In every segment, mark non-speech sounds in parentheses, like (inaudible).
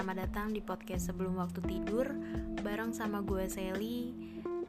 selamat datang di podcast sebelum waktu tidur bareng sama gue Sally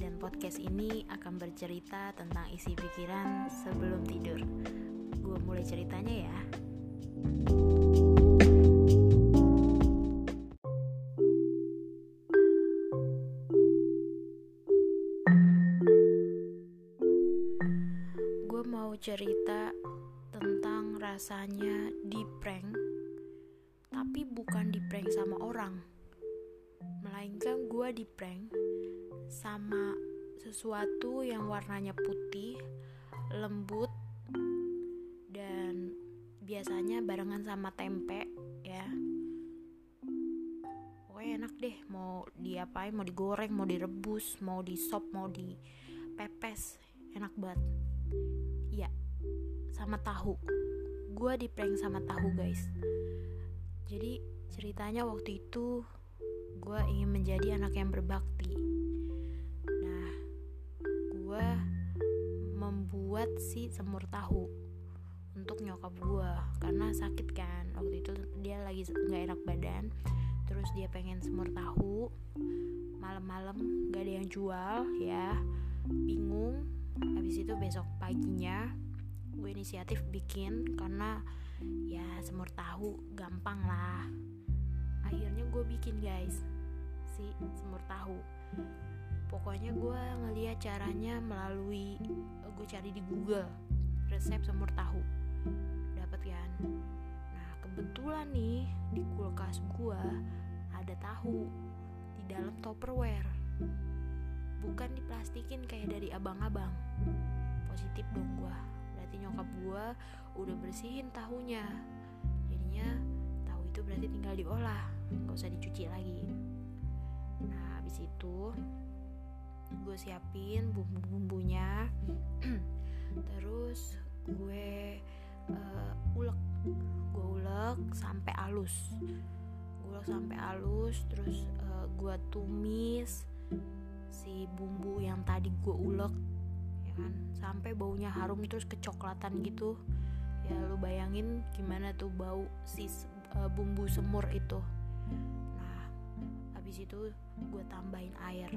dan podcast ini akan bercerita tentang isi pikiran sebelum tidur. Gue mulai ceritanya ya. Gue mau cerita tentang rasanya prank tapi bukan di prank sama orang. Melainkan gue di prank sama sesuatu yang warnanya putih lembut dan biasanya barengan sama tempe ya. Pokoknya enak deh mau diapain mau digoreng mau direbus mau di sop mau dipepes enak banget. Ya sama tahu. Gue di prank sama tahu guys jadi ceritanya waktu itu gue ingin menjadi anak yang berbakti. Nah, gue membuat si semur tahu untuk nyokap gue karena sakit kan. Waktu itu dia lagi nggak enak badan terus dia pengen semur tahu. Malam-malam gak ada yang jual ya. Bingung. Habis itu besok paginya gue inisiatif bikin karena ya semur tahu gampang lah. Akhirnya gue bikin guys si semur tahu. Pokoknya gue ngeliat caranya melalui gue cari di Google resep semur tahu. Dapat kan? Nah kebetulan nih di kulkas gue ada tahu di dalam tupperware bukan diplastikin kayak dari abang-abang. Positif dong gue berarti nyokap gue udah bersihin tahunya. Jadinya tahu itu berarti tinggal diolah nggak usah dicuci lagi. Nah habis itu gue siapin bumbu-bumbunya. (clears throat) Terus gue uh, ulek. Gue ulek sampai halus gue ulek sampai halus terus uh, gue tumis si bumbu yang tadi gue ulek kan. Sampai baunya harum terus kecoklatan gitu. Ya lu bayangin gimana tuh bau si uh, bumbu semur itu. Nah habis itu gue tambahin air.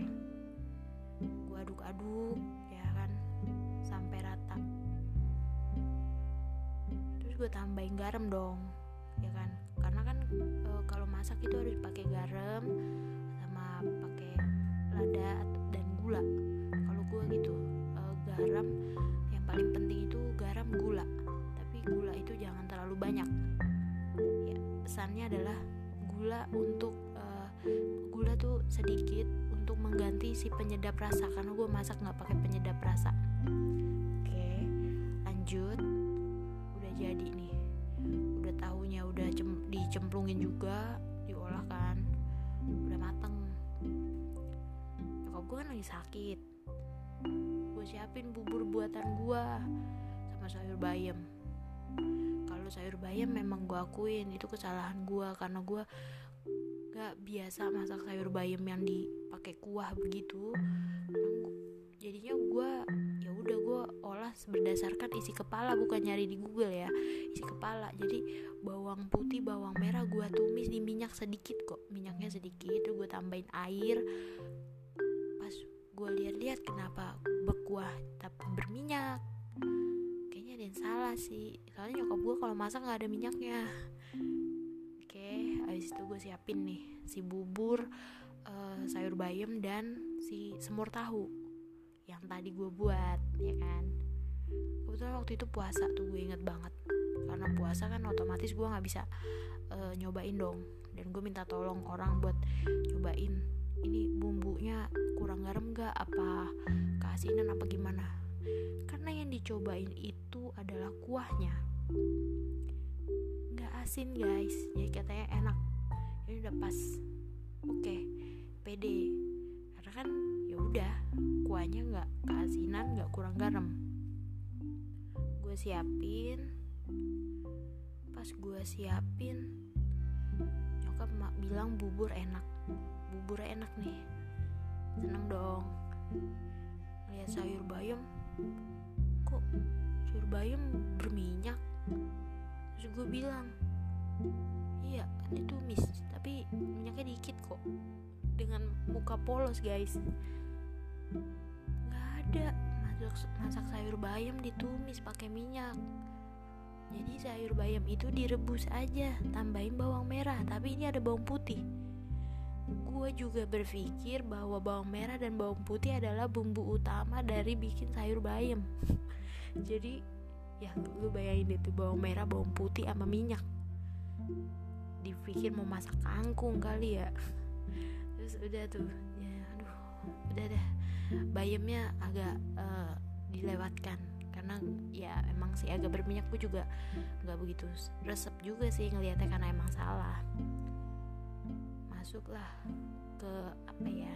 Gue aduk-aduk ya kan sampai rata. Terus gue tambahin garam dong ya kan. Karena kan e, kalau masak itu harus pakai garam sama pakai lada dan gula. Kalau gue gitu garam. Yang paling penting itu garam gula. Tapi gula itu jangan terlalu banyak. Ya pesannya adalah gula untuk uh, gula tuh sedikit untuk mengganti si penyedap rasa. Karena gue masak nggak pakai penyedap rasa. Oke lanjut. Udah jadi nih. Udah tahunya udah cem dicemplungin juga diolah kan. Udah mateng. Nyokap gue kan lagi sakit gue siapin bubur buatan gue sama sayur bayam. Kalau sayur bayam memang gue akuin itu kesalahan gue karena gue gak biasa masak sayur bayam yang dipakai kuah begitu. Jadinya gue ya udah gue olah berdasarkan isi kepala bukan nyari di Google ya isi kepala. Jadi bawang putih bawang merah gue tumis di minyak sedikit kok minyaknya sedikit terus gue tambahin air gue lihat-lihat kenapa berkuah tapi berminyak. Kayaknya ada yang salah sih. Soalnya nyokap gue kalau masak nggak ada minyaknya. Oke habis itu gue siapin nih si bubur uh, sayur bayam dan si semur tahu yang tadi gue buat ya kan? Kebetulan waktu itu puasa tuh gue inget banget. Karena puasa kan otomatis gue nggak bisa uh, nyobain dong. Dan gue minta tolong orang buat nyobain. Ini bumbunya apa keasinan apa gimana. Karena yang dicobain itu adalah kuahnya. Nggak asin guys. Jadi katanya enak. Ini udah pas. Oke pede. Karena kan ya udah kuahnya nggak keasinan nggak kurang garam. Gue siapin. Pas gue siapin nyokap bilang bubur enak. Bubur enak nih seneng dong. Lihat sayur bayam. Kok sayur bayam berminyak? Terus gue bilang iya kan ditumis tapi minyaknya dikit kok. Dengan muka polos guys. Nggak ada. Masak masak sayur bayam ditumis pakai minyak. Jadi sayur bayam itu direbus aja tambahin bawang merah tapi ini ada bawang putih gue juga berpikir bahwa bawang merah dan bawang putih adalah bumbu utama dari bikin sayur bayam. Jadi ya lu bayangin itu bawang merah bawang putih sama minyak. Dipikir mau masak kangkung kali ya. Terus udah tuh ya aduh udah dah bayamnya agak uh, dilewatkan. Karena ya emang sih agak berminyak gue juga nggak begitu resep juga sih ngelihatnya karena emang salah masuklah ke apa ya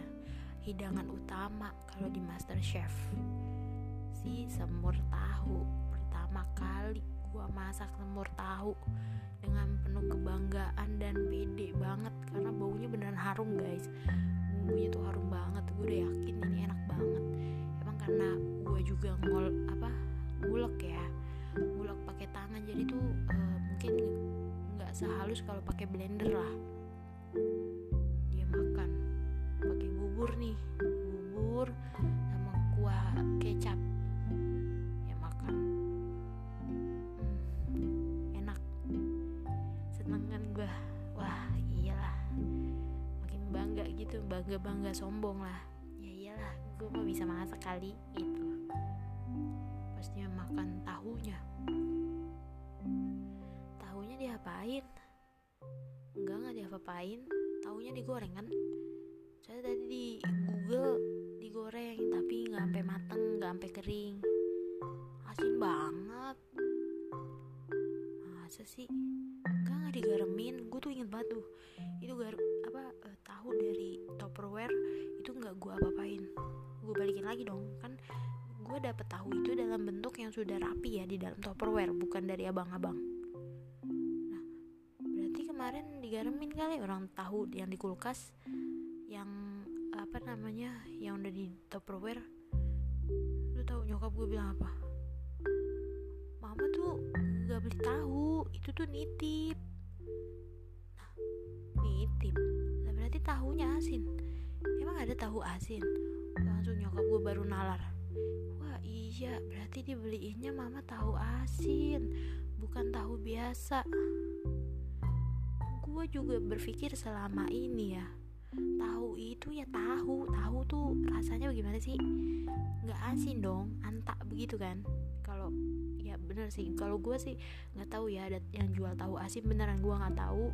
hidangan utama kalau di Master Chef si semur tahu pertama kali gua masak semur tahu dengan penuh kebanggaan dan pede banget karena baunya beneran harum guys. Bumbunya tuh harum banget gue udah yakin ini enak banget. Emang karena gue juga ngol apa ngulek ya ngulek pakai tangan jadi tuh uh, mungkin nggak sehalus kalau pakai blender lah dia makan pakai bubur nih. Bubur sama kuah kecap. Gitu bangga bangga sombong lah. Ya iyalah gue mau bisa masak kali itu pastinya makan tahunya. Tahunya diapain diapa-apain tahunya digoreng kan saya tadi di Google digoreng tapi nggak sampai mateng nggak sampai kering. Asin banget. Masa sih? Enggak nggak digaremin. Gue tuh inget banget tuh itu gar apa uh, tahu dari Tupperware itu nggak gue apa-apain. Gue balikin lagi dong kan gue dapet tahu itu dalam bentuk yang sudah rapi ya di dalam Tupperware bukan dari abang-abang kemarin digaremin kali orang tahu yang di kulkas yang apa namanya yang udah di Tupperware. Lu tahu nyokap gue bilang apa? Mama tuh gak beli tahu itu tuh nitip. Nah nitip? Nah, berarti tahunya asin. Emang ada tahu asin? Langsung nyokap gue baru nalar. Wah iya berarti dibeliinnya mama tahu asin bukan tahu biasa gue juga berpikir selama ini ya tahu itu ya tahu tahu tuh rasanya bagaimana sih? Nggak asin dong antak begitu kan? Kalau bener sih kalau gue sih nggak tahu ya ada yang jual tahu asin beneran gue nggak tahu.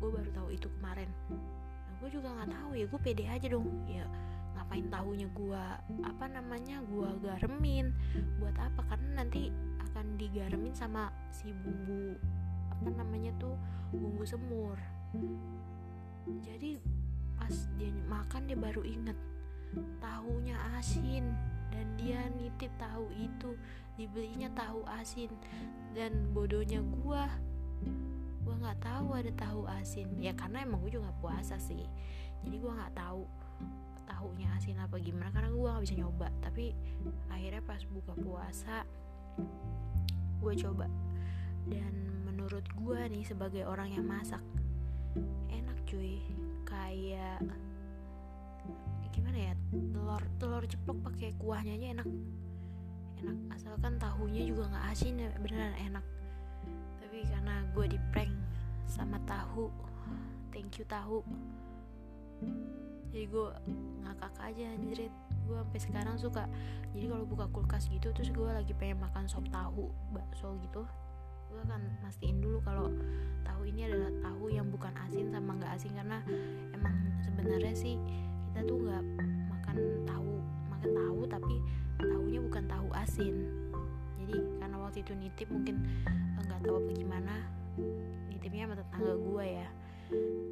Gue baru tahu itu kemarin. Nah, gue juga nggak tahu ya gue pede aja dong. Ya ngapain tahunya gue apa namanya gue garemin? Buat apa? Karena nanti akan digaremin sama si bumbu apa namanya tuh bumbu semur. Jadi pas dia makan dia baru inget tahunya asin dan dia nitip tahu itu dibelinya tahu asin. Dan bodohnya gua gua nggak tahu ada tahu asin. Ya karena emang gue juga puasa sih. Jadi gua nggak tahu tahunya asin apa gimana karena gua nggak bisa nyoba. Tapi akhirnya pas buka puasa gue coba dan menurut gue nih sebagai orang yang masak enak cuy. Kayak gimana ya telur telur ceplok pakai kuahnya aja enak. Enak asalkan tahunya juga nggak asin ya beneran enak. Tapi karena gue di prank sama tahu thank you tahu. Jadi gue ngakak aja anjrit gue sampai sekarang suka. Jadi kalau buka kulkas gitu terus gue lagi pengen makan sop tahu bakso gitu gue akan mastiin dulu kalau tahu ini adalah tahu yang bukan asin sama nggak asin. Karena emang sebenarnya sih kita tuh nggak makan tahu makan tahu tapi tahunya bukan tahu asin. Jadi karena waktu itu nitip mungkin eh, nggak tahu apa gimana nitipnya sama tetangga gue ya.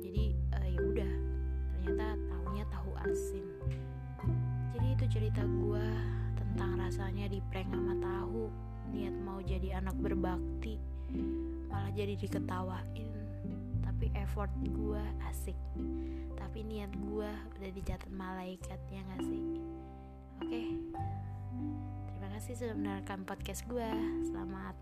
Jadi uh, ya udah ternyata tahunya tahu asin. Jadi itu cerita gue tentang rasanya di prank sama tahu niat mau jadi anak berbakti malah jadi diketawain. Tapi effort gue asik. Tapi niat gue udah dicatat malaikat ya gak sih? Oke. Okay. terima kasih sudah mendengarkan podcast gue selamat